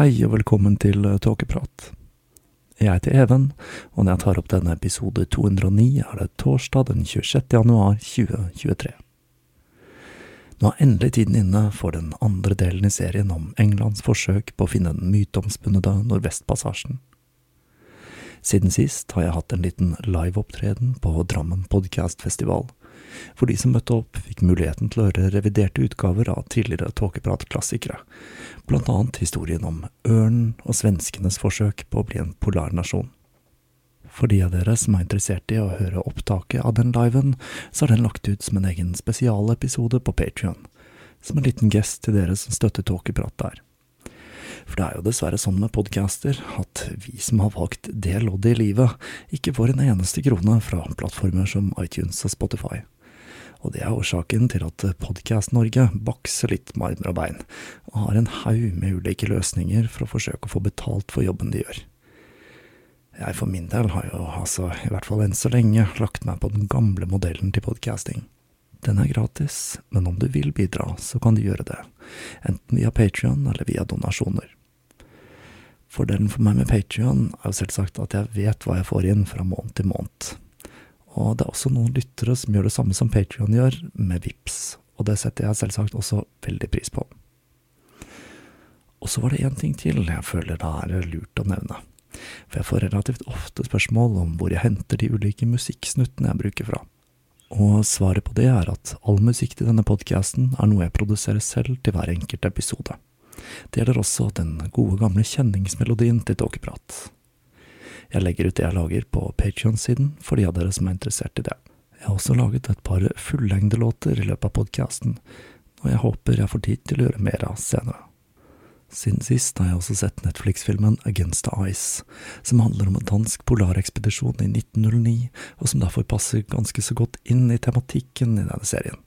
Hei og velkommen til Tåkeprat. Jeg heter Even, og når jeg tar opp denne episode 209, er det torsdag den 26. januar 2023. Nå er endelig tiden inne for den andre delen i serien om Englands forsøk på å finne den myteomspunnede Nordvestpassasjen. Siden sist har jeg hatt en liten liveopptreden på Drammen Podcast Festival, for de som møtte opp, fikk muligheten til å høre reviderte utgaver av tidligere tåkepratklassikere, blant annet historien om ørnen og svenskenes forsøk på å bli en polarnasjon. For de av dere som er interessert i å høre opptaket av den liven, så er den lagt ut som en egen spesialepisode på Patrion, som en liten gest til dere som støtter Tåkeprat der. For det er jo dessverre sånn med podcaster at vi som har valgt det loddet i livet, ikke får en eneste krone fra plattformer som iTunes og Spotify og det er årsaken til at Podkast-Norge bakser litt med armer og bein, og har en haug med ulike løsninger for å forsøke å få betalt for jobben de gjør. Jeg for min del har jo altså, i hvert fall enn så lenge, lagt meg på den gamle modellen til podcasting. Den er gratis, men om du vil bidra, så kan du gjøre det, enten via Patrion eller via donasjoner. Fordelen for meg med Patrion er jo selvsagt at jeg vet hva jeg får inn fra måned til måned, og det er også noen lyttere som gjør det samme som Patrion gjør, med VIPS, og det setter jeg selvsagt også veldig pris på. Og så var det én ting til jeg føler det er lurt å nevne, for jeg får relativt ofte spørsmål om hvor jeg henter de ulike musikksnuttene jeg bruker fra. Og svaret på det er at all musikk til denne podkasten er noe jeg produserer selv til hver enkelt episode. Det gjelder også den gode gamle kjenningsmelodien til Tåkeprat. Jeg legger ut det jeg lager på Patrion-siden for de av dere som er interessert i det. Jeg har også laget et par fullengdelåter i løpet av podkasten, og jeg håper jeg får tid til å gjøre mer av senere. Siden sist har jeg også sett Netflix-filmen Against the Ice, som handler om en dansk polarekspedisjon i 1909, og som derfor passer ganske så godt inn i tematikken i denne serien.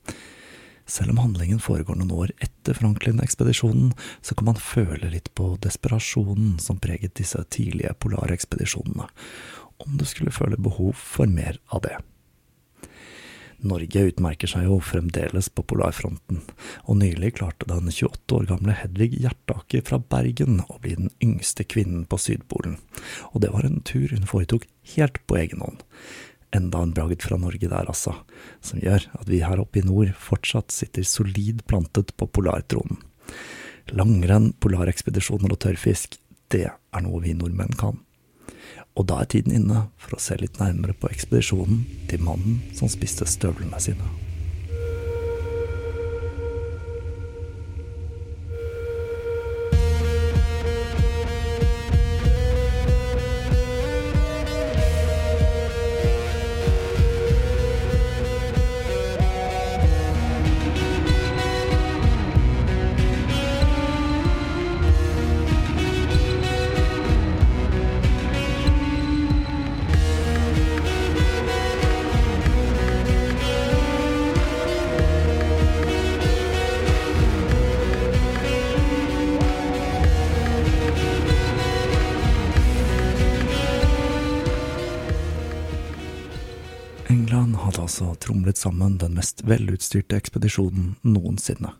Selv om handlingen foregår noen år etter Franklin-ekspedisjonen, så kan man føle litt på desperasjonen som preget disse tidlige polarekspedisjonene, om du skulle føle behov for mer av det. Norge utmerker seg jo fremdeles på polarfronten, og nylig klarte den 28 år gamle Hedvig Hjertaker fra Bergen å bli den yngste kvinnen på Sydpolen, og det var en tur hun foretok helt på egen hånd enda en bragd fra Norge der, altså, som gjør at vi her oppe i nord fortsatt sitter solid plantet på polartronen. Langrenn, polarekspedisjoner og tørrfisk, det er noe vi nordmenn kan. Og da er tiden inne for å se litt nærmere på ekspedisjonen til mannen som spiste støvlene sine. Altså tromlet sammen den mest velutstyrte ekspedisjonen noensinne,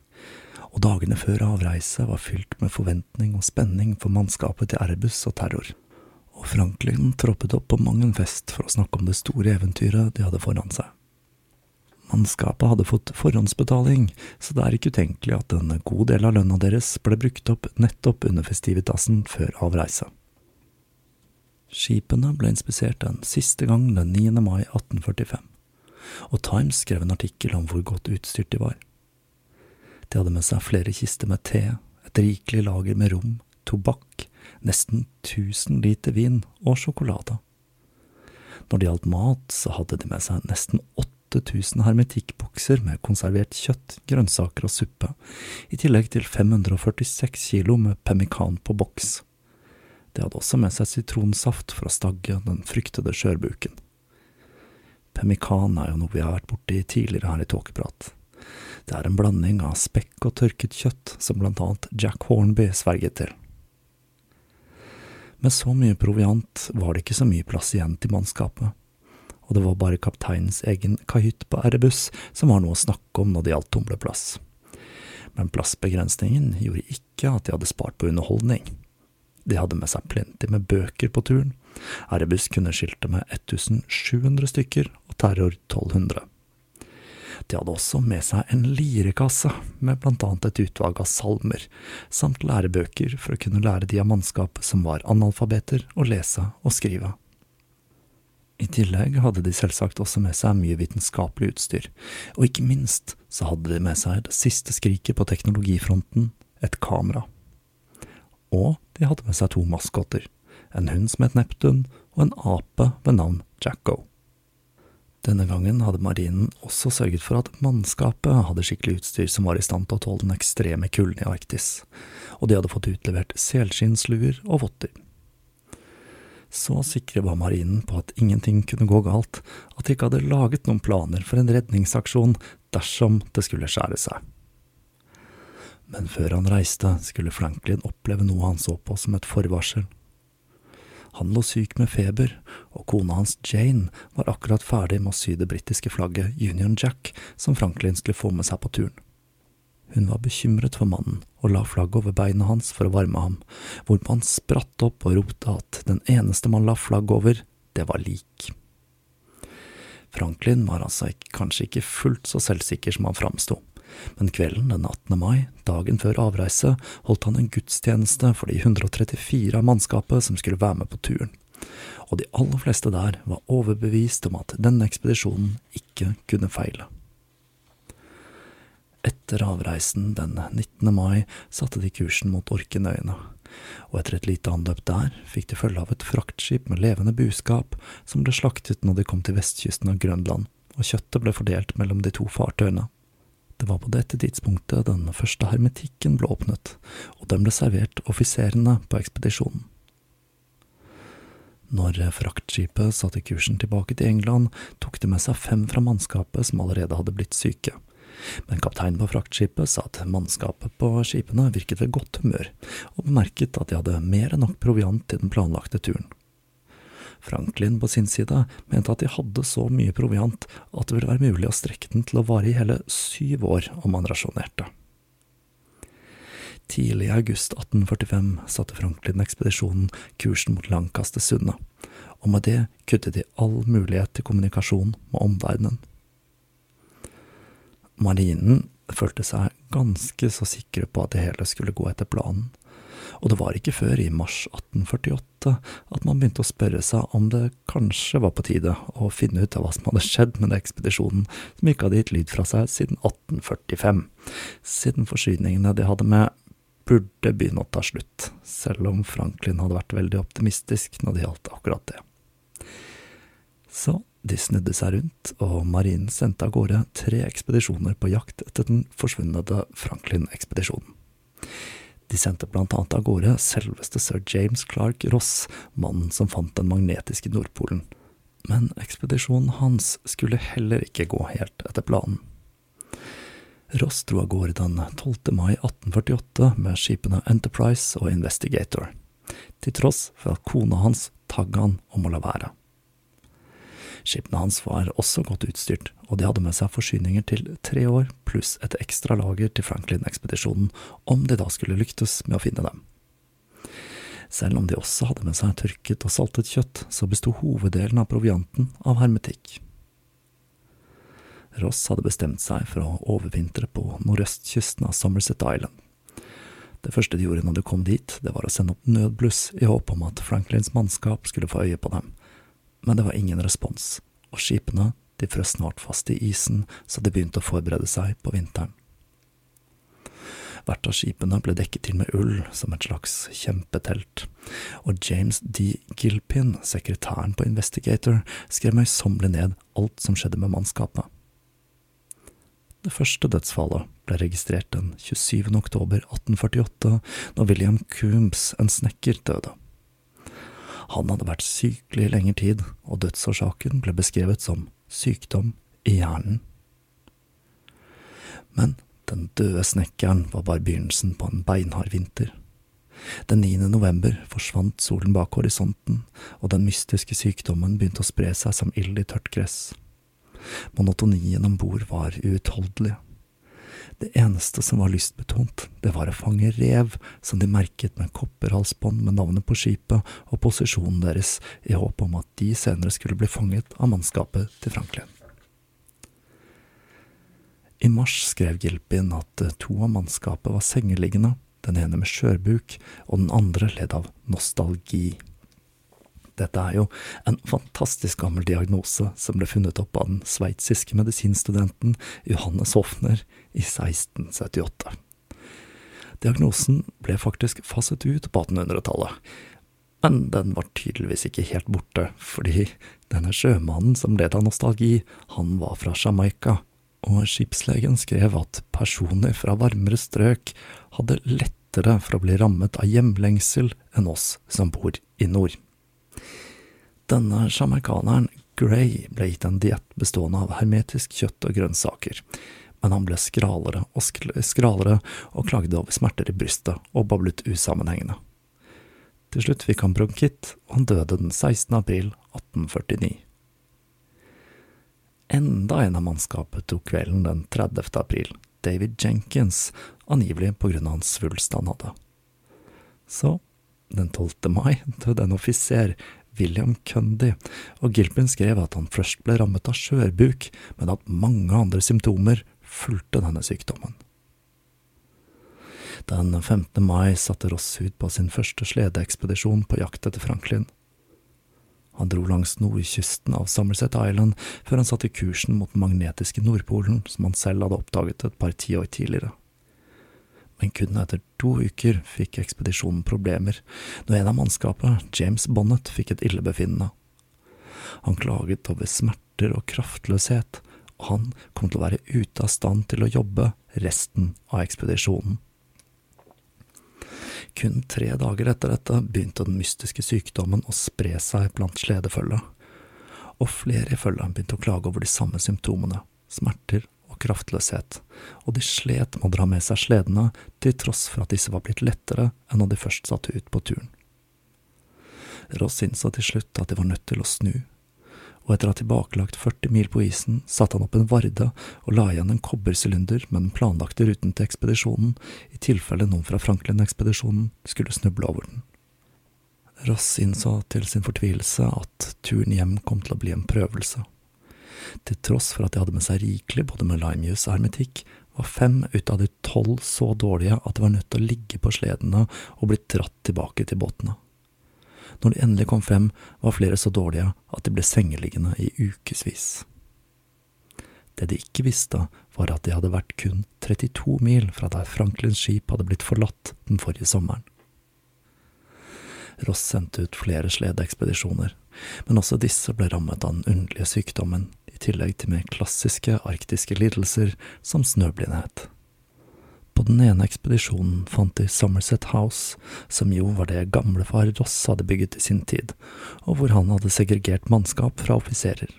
og dagene før avreise var fylt med forventning og spenning for mannskapet til Erebus og terror. og Franklin troppet opp på mang en fest for å snakke om det store eventyret de hadde foran seg. Mannskapet hadde fått forhåndsbetaling, så det er ikke utenkelig at en god del av lønna deres ble brukt opp nettopp under festivitasen før avreise. Skipene ble inspisert en siste gang den 9. mai 1845, og Times skrev en artikkel om hvor godt utstyrt de var. De hadde med seg flere kister med te, et rikelig lager med rom, tobakk, nesten 1000 liter vin og sjokolade. Når det gjaldt mat, så hadde de med seg nesten 8000 hermetikkbokser med konservert kjøtt, grønnsaker og suppe, i tillegg til 546 kilo med pemmikan på boks. De hadde også med seg sitronsaft for å stagge den fryktede skjørbuken. Pemmikan er jo noe vi har vært borti tidligere her i Tåkeprat. Det er en blanding av spekk og tørket kjøtt som blant annet Jack Hornby sverget til. Med så mye proviant var det ikke så mye plass igjen til mannskapet, og det var bare kapteinens egen kahytt på Erebus som var noe å snakke om når det gjaldt tumleplass. Men plassbegrensningen gjorde ikke at de hadde spart på underholdning. De hadde med seg plenty med bøker på turen. Erebus kunne skilte med 1700 stykker og Terror 1200. De hadde også med seg en lirekasse med blant annet et utvalg av salmer, samt lærebøker for å kunne lære de av mannskapet som var analfabeter, å lese og skrive. I tillegg hadde de selvsagt også med seg mye vitenskapelig utstyr, og ikke minst så hadde de med seg det siste skriket på teknologifronten, et kamera. Og de hadde med seg to maskotter, en hund som het Neptun, og en ape ved navn Jacko. Denne gangen hadde marinen også sørget for at mannskapet hadde skikkelig utstyr som var i stand til å tåle den ekstreme kulden i Arktis, og de hadde fått utlevert selskinnsluer og votter. Så sikre var marinen på at ingenting kunne gå galt, at de ikke hadde laget noen planer for en redningsaksjon dersom det skulle skjære seg. Men før han reiste, skulle Franklin oppleve noe han så på som et forvarsel. Han lå syk med feber, og kona hans Jane var akkurat ferdig med å sy det britiske flagget Union Jack som Franklin skulle få med seg på turen. Hun var bekymret for mannen og la flagget over beina hans for å varme ham, hvorpå han spratt opp og ropte at den eneste man la flagg over, det var lik. Franklin var altså kanskje ikke fullt så selvsikker som han framsto men kvelden den 18. mai, dagen før avreise, holdt han en gudstjeneste for de 134 av mannskapet som skulle være med på turen, og de aller fleste der var overbevist om at denne ekspedisjonen ikke kunne feile. Etter avreisen den 19. mai satte de kursen mot Orkenøyene, og etter et lite anløp der fikk de følge av et fraktskip med levende buskap som ble slaktet når de kom til vestkysten av Grønland, og kjøttet ble fordelt mellom de to fartøyene. Det var på dette tidspunktet den første hermetikken ble åpnet, og den ble servert offiserene på ekspedisjonen. Når fraktskipet satte kursen tilbake til England, tok de med seg fem fra mannskapet som allerede hadde blitt syke. Men kapteinen på fraktskipet sa at mannskapet på skipene virket ved godt humør, og bemerket at de hadde mer enn nok proviant til den planlagte turen. Franklin på sin side mente at de hadde så mye proviant at det ville være mulig å strekke den til å vare i hele syv år om man rasjonerte. Tidlig i august 1845 satte Franklin-ekspedisjonen kursen mot Lancaster-sundet, og med det kuttet de all mulighet til kommunikasjon med omverdenen. Marinen følte seg ganske så sikre på at det hele skulle gå etter planen, og det var ikke før i mars 1848 at man begynte å spørre seg om det kanskje var på tide å finne ut av hva som hadde skjedd med den ekspedisjonen som ikke hadde gitt lyd fra seg siden 1845, siden forsyningene de hadde med, burde begynne å ta slutt, selv om Franklin hadde vært veldig optimistisk når det gjaldt akkurat det. Så de snudde seg rundt, og marinen sendte av gårde tre ekspedisjoner på jakt etter den forsvunne Franklin-ekspedisjonen. De sendte blant annet av gårde selveste sir James Clark Ross, mannen som fant den magnetiske Nordpolen. Men ekspedisjonen hans skulle heller ikke gå helt etter planen. Ross dro av gårde den 12. mai 1848 med skipene Enterprise og Investigator, til tross for at kona hans tagga han om å la være. Skipene hans var også godt utstyrt, og de hadde med seg forsyninger til tre år, pluss et ekstra lager til Franklin-ekspedisjonen, om de da skulle lyktes med å finne dem. Selv om de også hadde med seg tørket og saltet kjøtt, så besto hoveddelen av provianten av hermetikk. Ross hadde bestemt seg for å overvintre på nordøstkysten av Somerset Island. Det første de gjorde når de kom dit, det var å sende opp nødbluss i håp om at Franklins mannskap skulle få øye på dem, men det var ingen respons, og skipene de frøs snart fast i isen, så de begynte å forberede seg på vinteren. Hvert av skipene ble dekket til med ull, som et slags kjempetelt, og James D. Gilpin, sekretæren på Investigator, skrev møysommelig ned alt som skjedde med mannskapet. Det første dødsfallet ble registrert den 27. oktober 1848, når William Coombs, en snekker, døde. Han hadde vært sykelig i lengre tid, og dødsårsaken ble beskrevet som sykdom i hjernen. Men den døde snekkeren var bare begynnelsen på en beinhard vinter. Den 9. november forsvant solen bak horisonten, og den mystiske sykdommen begynte å spre seg som ild i tørt gress. Monotonien om bord var uutholdelig. Det eneste som var lystbetont, det var å fange rev som de merket med kopperhalsbånd med navnet på skipet og posisjonen deres, i håp om at de senere skulle bli fanget av mannskapet til Franklin. I mars skrev Gilpin at to av mannskapet var sengeliggende, den ene med skjørbuk og den andre ledd av nostalgi. Dette er jo en fantastisk gammel diagnose som ble funnet opp av den sveitsiske medisinstudenten Johannes Hofner i 1678. Diagnosen ble faktisk faset ut på 1800-tallet, men den var tydeligvis ikke helt borte, fordi denne sjømannen som led av nostalgi, han var fra Jamaica, og skipslegen skrev at personer fra varmere strøk hadde lettere for å bli rammet av hjemlengsel enn oss som bor i nord. Denne sjamaikaneren, Gray, ble gitt en diett bestående av hermetisk kjøtt og grønnsaker, men han ble skralere og skralere og klagde over smerter i brystet og bablet usammenhengende. Til slutt fikk han bronkitt, og han døde den 16. april 1849. Enda en av mannskapet tok kvelden den 30. april, David Jenkins, angivelig på grunn av hans svulst han hadde. Så, den 12. mai, døde en offiser William Cundy, og Gilpin skrev at han først ble rammet av skjørbuk, men at mange andre symptomer fulgte denne sykdommen. Den 15. mai satte Ross ut på sin første sledeekspedisjon på jakt etter Franklin. Han dro langs nordkysten av Somerset Island før han satte kursen mot den magnetiske Nordpolen, som han selv hadde oppdaget et par tiår tidligere men kun etter to uker fikk ekspedisjonen problemer, når en av mannskapet, James Bonnet, fikk et illebefinnende. Han klaget over smerter og kraftløshet, og han kom til å være ute av stand til å jobbe resten av ekspedisjonen. Kun tre dager etter dette begynte den mystiske sykdommen å spre seg blant sledefølget, og flere i følget begynte å klage over de samme symptomene, smerter kraftløshet, og de slet med å dra med seg sledene, til tross for at disse var blitt lettere enn når de først satte ut på turen. Ross innså til slutt at de var nødt til å snu, og etter å ha tilbakelagt 40 mil på isen, satte han opp en varde og la igjen en kobbersylinder med den planlagte ruten til ekspedisjonen, i tilfelle noen fra Franklin-ekspedisjonen skulle snuble over den. Ross innså til sin fortvilelse at turen hjem kom til å bli en prøvelse. Til tross for at de hadde med seg rikelig både med limejuice og hermetikk, var fem ut av de tolv så dårlige at de var nødt til å ligge på sledene og bli dratt tilbake til båtene. Når de endelig kom frem, var flere så dårlige at de ble sengeliggende i ukevis. Det de ikke visste, var at de hadde vært kun 32 mil fra der Franklins skip hadde blitt forlatt den forrige sommeren. Ross sendte ut flere sledeekspedisjoner, men også disse ble rammet av den underlige sykdommen tillegg til mer klassiske arktiske lidelser som snøblindhet. På den ene ekspedisjonen fant de Somerset House, som jo var det gamlefar Ross hadde bygget i sin tid, og hvor han hadde segregert mannskap fra offiserer.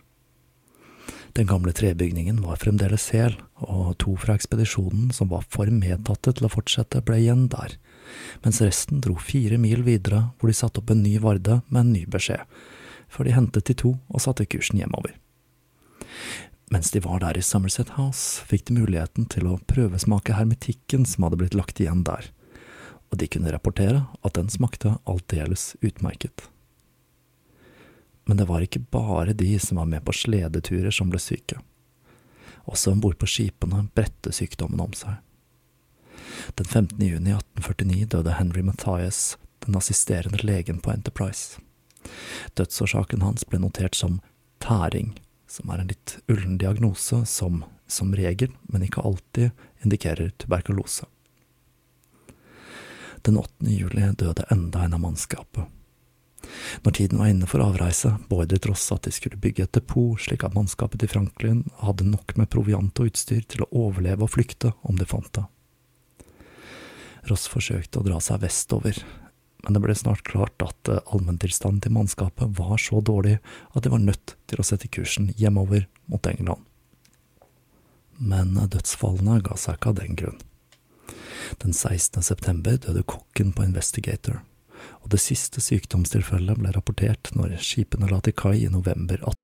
Den gamle trebygningen var fremdeles hel, og to fra ekspedisjonen som var for medtatte til å fortsette, ble igjen der, mens resten dro fire mil videre hvor de satte opp en ny varde med en ny beskjed, før de hentet de to og satte kursen hjemover. Mens de var der i Somerset House, fikk de muligheten til å prøvesmake hermetikken som hadde blitt lagt igjen der, og de kunne rapportere at den smakte aldeles utmerket. Men det var ikke bare de som var med på sledeturer som ble syke. Også om bord på skipene bredte sykdommen om seg. Den 15. juni 1849 døde Henry Mathias, den assisterende legen på Enterprise. Dødsårsaken hans ble notert som tæring, som er en litt ullen diagnose som, som regel, men ikke alltid, indikerer tuberkulose. Den 8. juli døde enda en av mannskapet. Når tiden var inne for avreise, beordret Ross at de skulle bygge et depot, slik at mannskapet til Franklin hadde nok med proviant og utstyr til å overleve og flykte om de fant det. Ross forsøkte å dra seg vestover, men det ble snart klart at eh, allmenntilstanden til mannskapet var så dårlig at de var nødt til å sette kursen hjemover mot England. Men eh, dødsfallene ga seg ikke av den grunn. Den 16. september døde kokken på Investigator, og det siste sykdomstilfellet ble rapportert når skipene la til kai i november 18.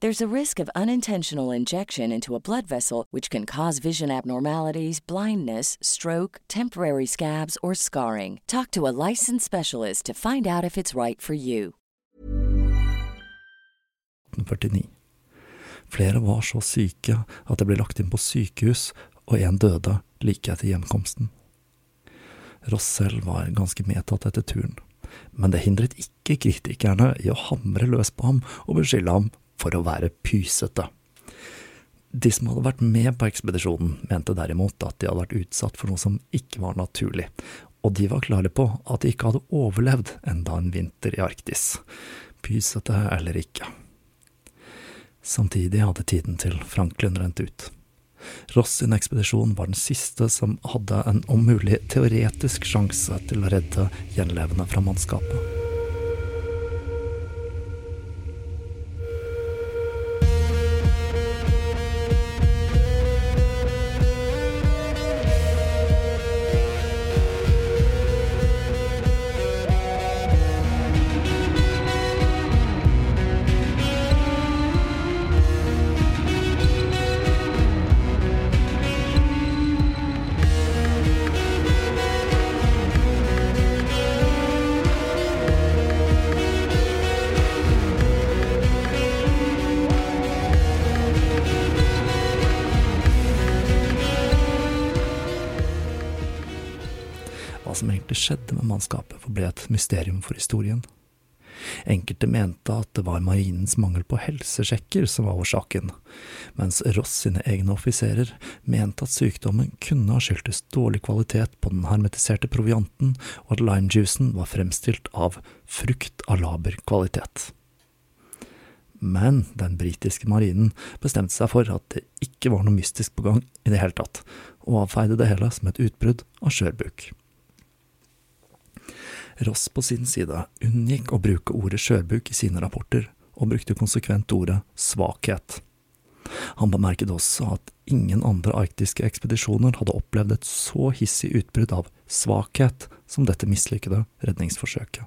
There's a risk of unintentional injection into a blood vessel, which can cause vision abnormalities, blindness, stroke, temporary scabs, or scarring. Talk to a licensed specialist to find out if it's right for you. 49. Flere var så syke at de ble lagt inn på sykehus, og en døde like etter hjemkomsten. Ross selv var ganske medtatt etter turen, men det hindret ikke kritikerne i å hamre løs på ham og beskylde ham for å være pysete. De som hadde vært med på ekspedisjonen, mente derimot at de hadde vært utsatt for noe som ikke var naturlig, og de var klare på at de ikke hadde overlevd enda en vinter i Arktis, pysete eller ikke. Samtidig hadde tiden til Franklin rent ut. Ross sin ekspedisjon var den siste som hadde en om mulig teoretisk sjanse til å redde gjenlevende fra mannskapet. Skjedde med mannskapet, forble et mysterium for historien. Enkelte mente at det var marinens mangel på helsesjekker som var årsaken, mens Ross sine egne offiserer mente at sykdommen kunne ha skyldtes dårlig kvalitet på den hermetiserte provianten, og at limejuicen var fremstilt av frukt av laber kvalitet. Men den britiske marinen bestemte seg for at det ikke var noe mystisk på gang i det hele tatt, og avfeide det hele som et utbrudd av skjørbuk. Ross på sin side unngikk å bruke ordet skjørbuk i sine rapporter, og brukte konsekvent ordet svakhet. Han bemerket også at ingen andre arktiske ekspedisjoner hadde opplevd et så hissig utbrudd av svakhet som dette mislykkede redningsforsøket.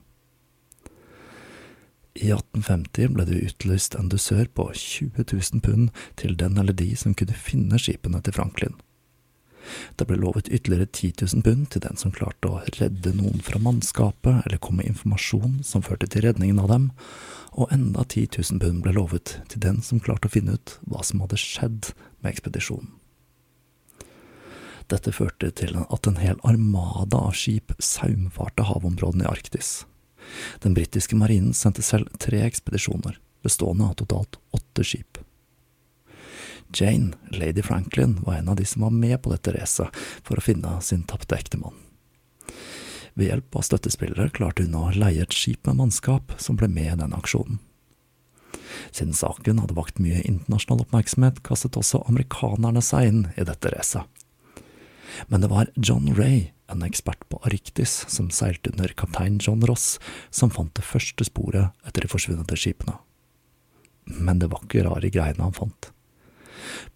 I 1850 ble det utlyst en dusør på 20 000 pund til den eller de som kunne finne skipene til Franklin. Det ble lovet ytterligere 10 000 pund til den som klarte å redde noen fra mannskapet eller kom med informasjon som førte til redningen av dem, og enda 10 000 pund ble lovet til den som klarte å finne ut hva som hadde skjedd med ekspedisjonen. Dette førte til at en hel armada av skip saumfarte havområdene i Arktis. Den britiske marinen sendte selv tre ekspedisjoner, bestående av totalt åtte skip. Jane, lady Franklin, var en av de som var med på dette racet for å finne sin tapte ektemann. Ved hjelp av støttespillere klarte hun å leie et skip med mannskap som ble med i den aksjonen. Siden saken hadde vakt mye internasjonal oppmerksomhet, kastet også amerikanerne seg inn i dette racet. Men det var John Ray, en ekspert på Arktis som seilte under kaptein John Ross, som fant det første sporet etter de forsvunne skipene. Men det var ikke rare greiene han fant.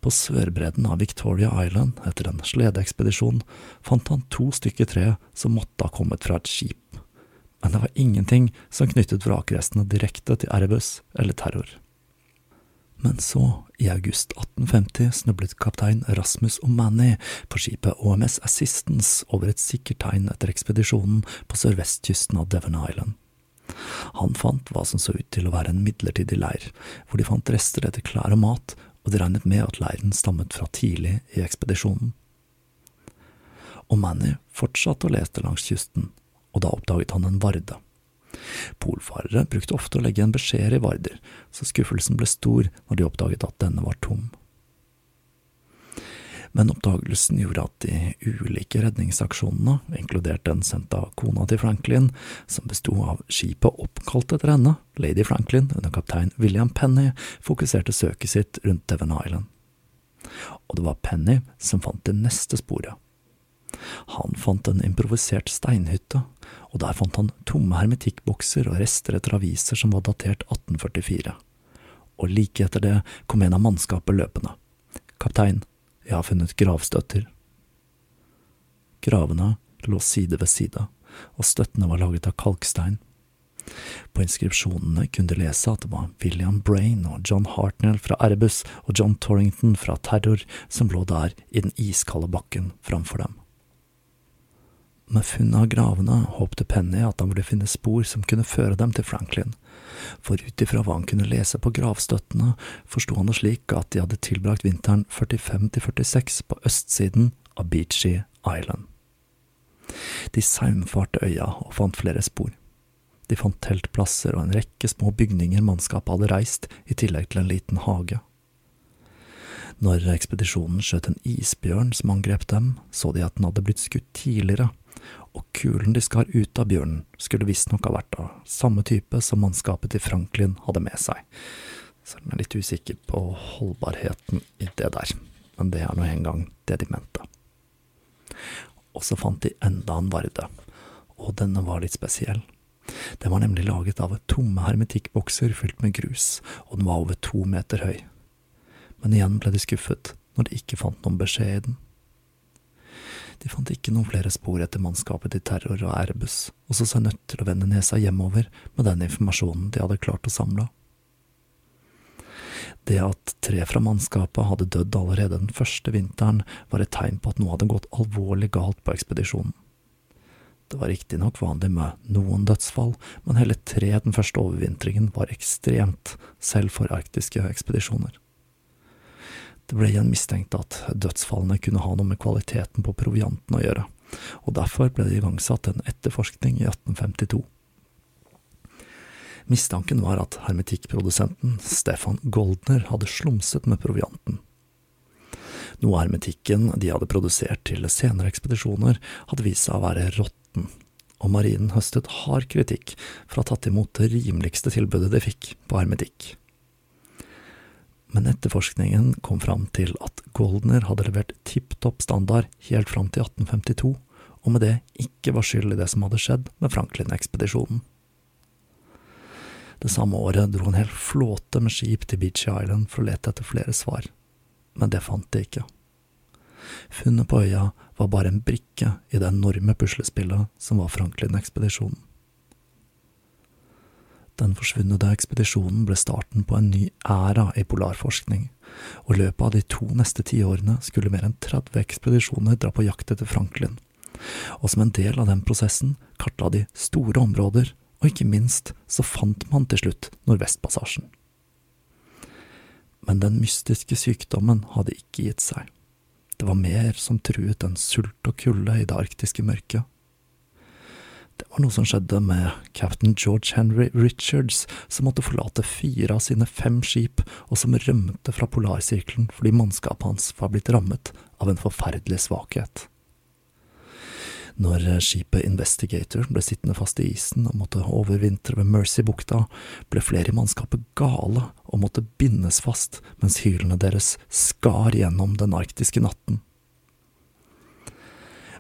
På sørbredden av Victoria Island, etter en sledeekspedisjon, fant han to stykker tre som måtte ha kommet fra et skip, men det var ingenting som knyttet vrakrestene direkte til Erebus eller terror. Men så, i august 1850, snublet kaptein Rasmus O'Manny på skipet OMS Assistance over et sikkert tegn etter ekspedisjonen på sørvestkysten av Devon Island. Han fant hva som så ut til å være en midlertidig leir, hvor de fant rester etter klær og mat, og de regnet med at leiren stammet fra tidlig i ekspedisjonen. O'Mani fortsatte å lete langs kysten, og da oppdaget han en varde. Polfarere brukte ofte å legge en beskjed i varder, så skuffelsen ble stor når de oppdaget at denne var tom. Men oppdagelsen gjorde at de ulike redningsaksjonene, inkludert den sendt av kona til Franklin, som besto av skipet oppkalt etter henne, Lady Franklin under kaptein William Penny, fokuserte søket sitt rundt Devon Island. Og det var Penny som fant det neste sporet. Han fant en improvisert steinhytte, og der fant han tomme hermetikkbokser og rester etter aviser som var datert 1844. Og like etter det kom en av mannskapet løpende. Kaptein, jeg har funnet gravstøtter. Gravene lå side ved side, og støttene var laget av kalkstein. På inskripsjonene kunne de lese at det var William Brain og John Hartnell fra Erebus og John Torrington fra Terror som lå der i den iskalde bakken framfor dem. Med funnet av gravene håpte Penny at han ville finne spor som kunne føre dem til Franklin, for ut ifra hva han kunne lese på gravstøttene, forsto han det slik at de hadde tilbrakt vinteren 45–46 på østsiden av Beachy Island. De saumfarte øya og fant flere spor. De fant teltplasser og en rekke små bygninger mannskapet hadde reist, i tillegg til en liten hage. Når ekspedisjonen skjøt en isbjørn som angrep dem, så de at den hadde blitt skutt tidligere, og kulen de skar ut av bjørnen, skulle visstnok ha vært av samme type som mannskapet til Franklin hadde med seg. Så jeg er litt usikker på holdbarheten i det der, men det er nå engang det de mente. Og så fant de enda en varde, og denne var litt spesiell. Den var nemlig laget av tomme hermetikkbokser fylt med grus, og den var over to meter høy. Men igjen ble de skuffet når de ikke fant noen beskjed i den. De fant ikke noen flere spor etter mannskapet til Terror og Airbus, og så seg nødt til å vende nesa hjemover med den informasjonen de hadde klart å samle. Det at tre fra mannskapet hadde dødd allerede den første vinteren, var et tegn på at noe hadde gått alvorlig galt på ekspedisjonen. Det var riktignok vanlig med noen dødsfall, men hele tre den første overvintringen var ekstremt, selv for arktiske ekspedisjoner. Det ble igjen mistenkt at dødsfallene kunne ha noe med kvaliteten på provianten å gjøre, og derfor ble det igangsatt en etterforskning i 1852. Mistanken var at hermetikkprodusenten Stefan Goldner hadde slumset med provianten. Noe av hermetikken de hadde produsert til senere ekspedisjoner, hadde vist seg å være råtten, og marinen høstet hard kritikk for å ha tatt imot det rimeligste tilbudet de fikk på hermetikk men etterforskningen kom fram til at Goldner hadde levert tipp topp standard helt fram til 1852, og med det ikke var skyld i det som hadde skjedd med Franklin-ekspedisjonen. Det samme året dro en hel flåte med skip til Beachy Island for å lete etter flere svar, men det fant de ikke. Funnet på øya var bare en brikke i det enorme puslespillet som var Franklin-ekspedisjonen. Den forsvunne ekspedisjonen ble starten på en ny æra i polarforskning, og i løpet av de to neste tiårene skulle mer enn 30 ekspedisjoner dra på jakt etter Franklin, og som en del av den prosessen kartla de store områder, og ikke minst så fant man til slutt Nordvestpassasjen. Men den mystiske sykdommen hadde ikke gitt seg. Det var mer som truet enn sult og kulde i det arktiske mørket. Det var noe som skjedde med captain George Henry Richards, som måtte forlate fire av sine fem skip, og som rømte fra polarsirkelen fordi mannskapet hans var blitt rammet av en forferdelig svakhet. Når skipet Investigator ble sittende fast i isen og måtte overvintre ved Mercy-bukta, ble flere i mannskapet gale og måtte bindes fast mens hylene deres skar gjennom den arktiske natten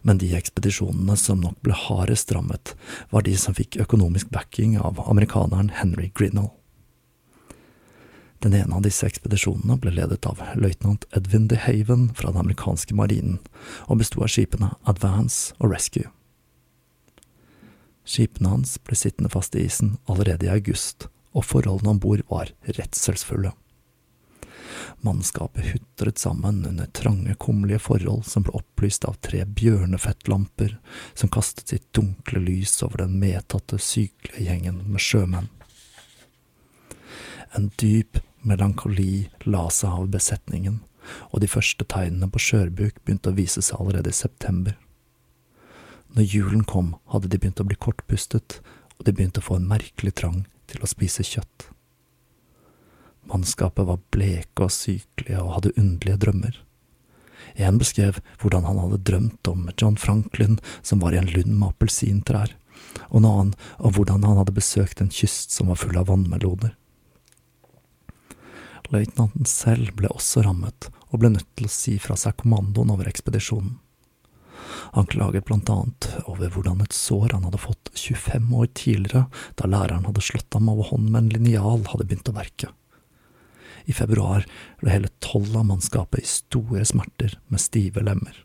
men de ekspedisjonene som nok ble hardest rammet, var de som fikk økonomisk backing av amerikaneren Henry Grinnell. Den ene av disse ekspedisjonene ble ledet av løytnant Edwin de Haven fra den amerikanske marinen, og besto av skipene Advance og Rescue. Skipene hans ble sittende fast i isen allerede i august, og forholdene om bord var redselsfulle. Mannskapet hutret sammen under trange, kummerlige forhold som ble opplyst av tre bjørnefettlamper som kastet sitt dunkle lys over den medtatte, sykelige gjengen med sjømenn. En dyp melankoli la seg av besetningen, og de første tegnene på skjørbuk begynte å vise seg allerede i september. Når julen kom, hadde de begynt å bli kortpustet, og de begynte å få en merkelig trang til å spise kjøtt. Mannskapet var bleke og sykelige og hadde underlige drømmer. En beskrev hvordan han hadde drømt om John Franklin som var i en lund med appelsintrær, og en annen om hvordan han hadde besøkt en kyst som var full av vannmeloner. Løytnanten selv ble også rammet, og ble nødt til å si fra seg kommandoen over ekspedisjonen. Han klaget blant annet over hvordan et sår han hadde fått 25 år tidligere, da læreren hadde slått ham over hånden med en linjal, hadde begynt å verke. I februar lå hele tolv av mannskapet i store smerter med stive lemmer.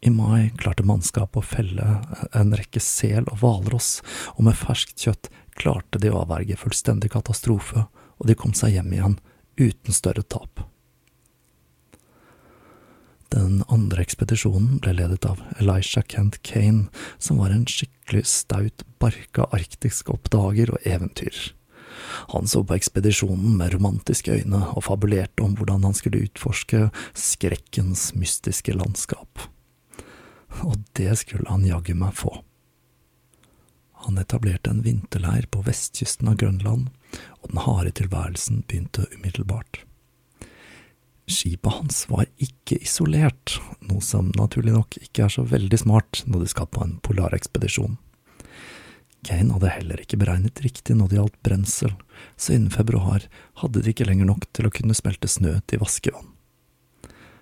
I mai klarte mannskapet å felle en rekke sel og hvalross, og med ferskt kjøtt klarte de å avverge fullstendig katastrofe, og de kom seg hjem igjen uten større tap. Den andre ekspedisjonen ble ledet av Elisha Kent Kane, som var en skikkelig staut, barka arktisk oppdager og eventyrer. Han så på ekspedisjonen med romantiske øyne og fabulerte om hvordan han skulle utforske skrekkens mystiske landskap. Og det skulle han jaggu meg få. Han etablerte en vinterleir på vestkysten av Grønland, og den harde tilværelsen begynte umiddelbart. Skipet hans var ikke isolert, noe som naturlig nok ikke er så veldig smart når du skal på en polarekspedisjon. Kane hadde heller ikke beregnet riktig når det gjaldt brensel, så innen februar hadde de ikke lenger nok til å kunne smelte snø til vaskevann.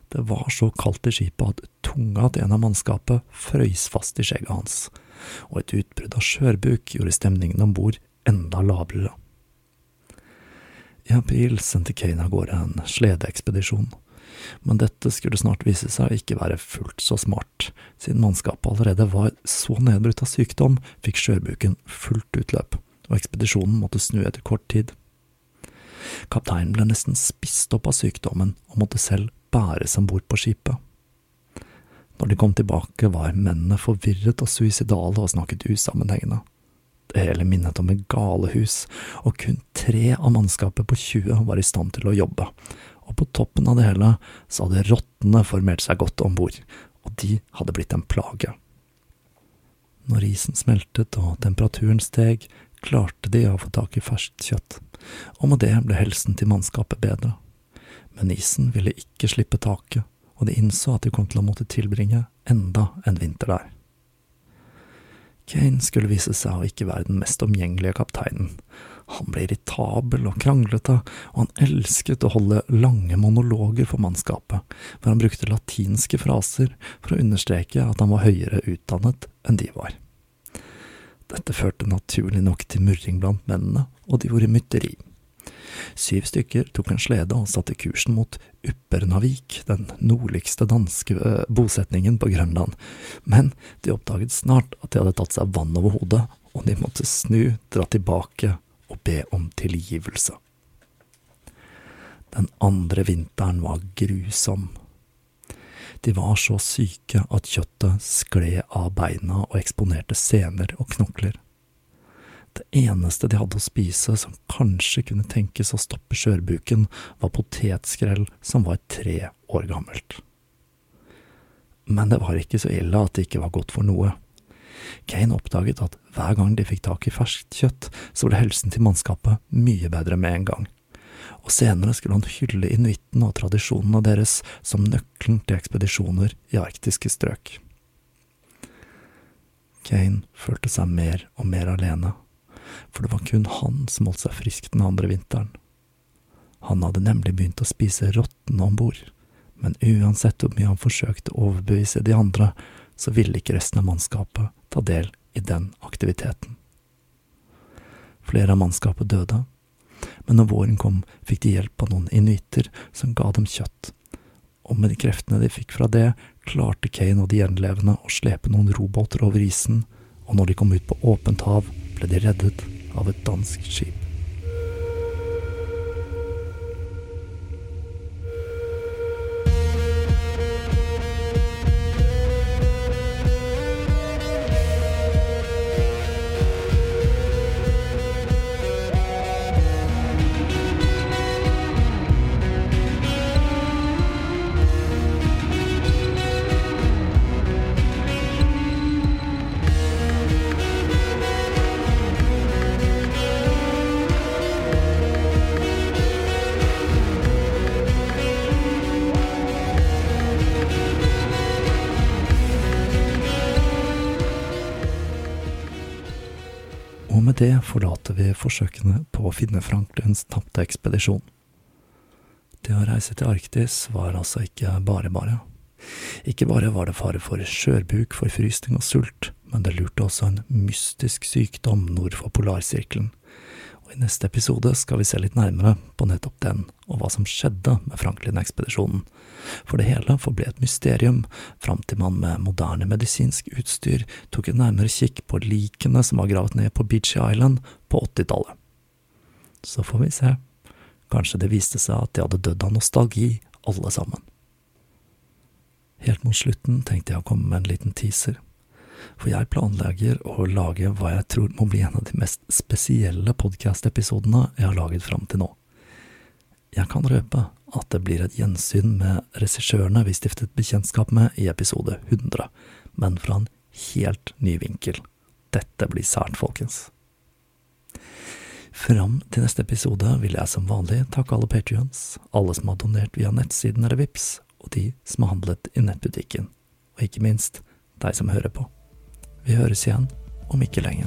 Det var så kaldt i skipet at tunga til en av mannskapet frøys fast i skjegget hans, og et utbrudd av skjørbuk gjorde stemningen om bord enda lavere. I april sendte Kane av gårde en sledeekspedisjon men dette skulle snart vise seg å ikke være fullt så smart. Siden mannskapet allerede var så nedbrutt av sykdom, fikk skjørbuken fullt utløp, og ekspedisjonen måtte snu etter kort tid. Kapteinen ble nesten spist opp av sykdommen og måtte selv bæres om bord på skipet. Når de kom tilbake, var mennene forvirret og suicidale og snakket usammenhengende. Det hele minnet om et galehus, og kun tre av mannskapet på 20 var i stand til å jobbe, og på toppen av det hele så hadde rottene formert seg godt om bord, og de hadde blitt en plage. Når isen smeltet og temperaturen steg, klarte de å få tak i ferskt kjøtt, og med det ble helsen til mannskapet bedre. Men isen ville ikke slippe taket, og de innså at de kom til å måtte tilbringe enda en vinter der. Kane skulle vise seg å ikke være den mest omgjengelige kapteinen, han ble irritabel og kranglete, og han elsket å holde lange monologer for mannskapet, hvor han brukte latinske fraser for å understreke at han var høyere utdannet enn de var. Dette førte naturlig nok til murring blant mennene, og de gjorde mytteri. Syv stykker tok en slede og satte kursen mot Uppernavik, den nordligste danske bosetningen på Grønland, men de oppdaget snart at de hadde tatt seg vann over hodet, og de måtte snu, dra tilbake og be om tilgivelse. Den andre vinteren var grusom. De var så syke at kjøttet skled av beina og eksponerte sener og knokler. Det eneste de hadde å spise som kanskje kunne tenkes å stoppe skjørbuken, var potetskrell som var tre år gammelt. Men det var ikke så ille at det ikke var godt for noe. Kane oppdaget at hver gang de fikk tak i ferskt kjøtt, så ble helsen til mannskapet mye bedre med en gang. Og senere skulle han hylle inuittene og tradisjonene deres som nøkkelen til ekspedisjoner i arktiske strøk. Kane følte seg mer og mer alene, for det var kun han som holdt seg frisk den andre vinteren. Han hadde nemlig begynt å spise rottene om bord, men uansett hvor mye han forsøkte å overbevise de andre, så ville ikke resten av mannskapet ta del i den aktiviteten. Flere av mannskapet døde, men når våren kom, fikk de hjelp av noen inuitter som ga dem kjøtt, og med de kreftene de fikk fra det, klarte Kane og de gjenlevende å slepe noen robåter over isen, og når de kom ut på åpent hav, ble de reddet av et dansk skip. Det forlater vi forsøkene på å finne Franklins tapte ekspedisjon. Det å reise til Arktis var altså ikke bare bare. Ikke bare var det fare for skjørbuk, forfrysning og sult, men det lurte også en mystisk sykdom nord for polarsirkelen. Og I neste episode skal vi se litt nærmere på nettopp den, og hva som skjedde med Franklin-ekspedisjonen. For det hele forble et mysterium, fram til man med moderne medisinsk utstyr tok en nærmere kikk på likene som var gravet ned på Beachy Island på 80-tallet. Så får vi se. Kanskje det viste seg at de hadde dødd av nostalgi, alle sammen. Helt mot slutten tenkte jeg å komme med en liten teaser. For jeg planlegger å lage hva jeg tror må bli en av de mest spesielle podkast-episodene jeg har laget fram til nå. Jeg kan røpe at det blir et gjensyn med regissørene vi stiftet bekjentskap med i episode 100, men fra en helt ny vinkel. Dette blir sært, folkens. Fram til neste episode vil jeg som vanlig takke alle patrions, alle som har donert via nettsiden eller VIPS, og de som har handlet i nettbutikken, og ikke minst deg som hører på. Vi høres igjen om ikke lenge.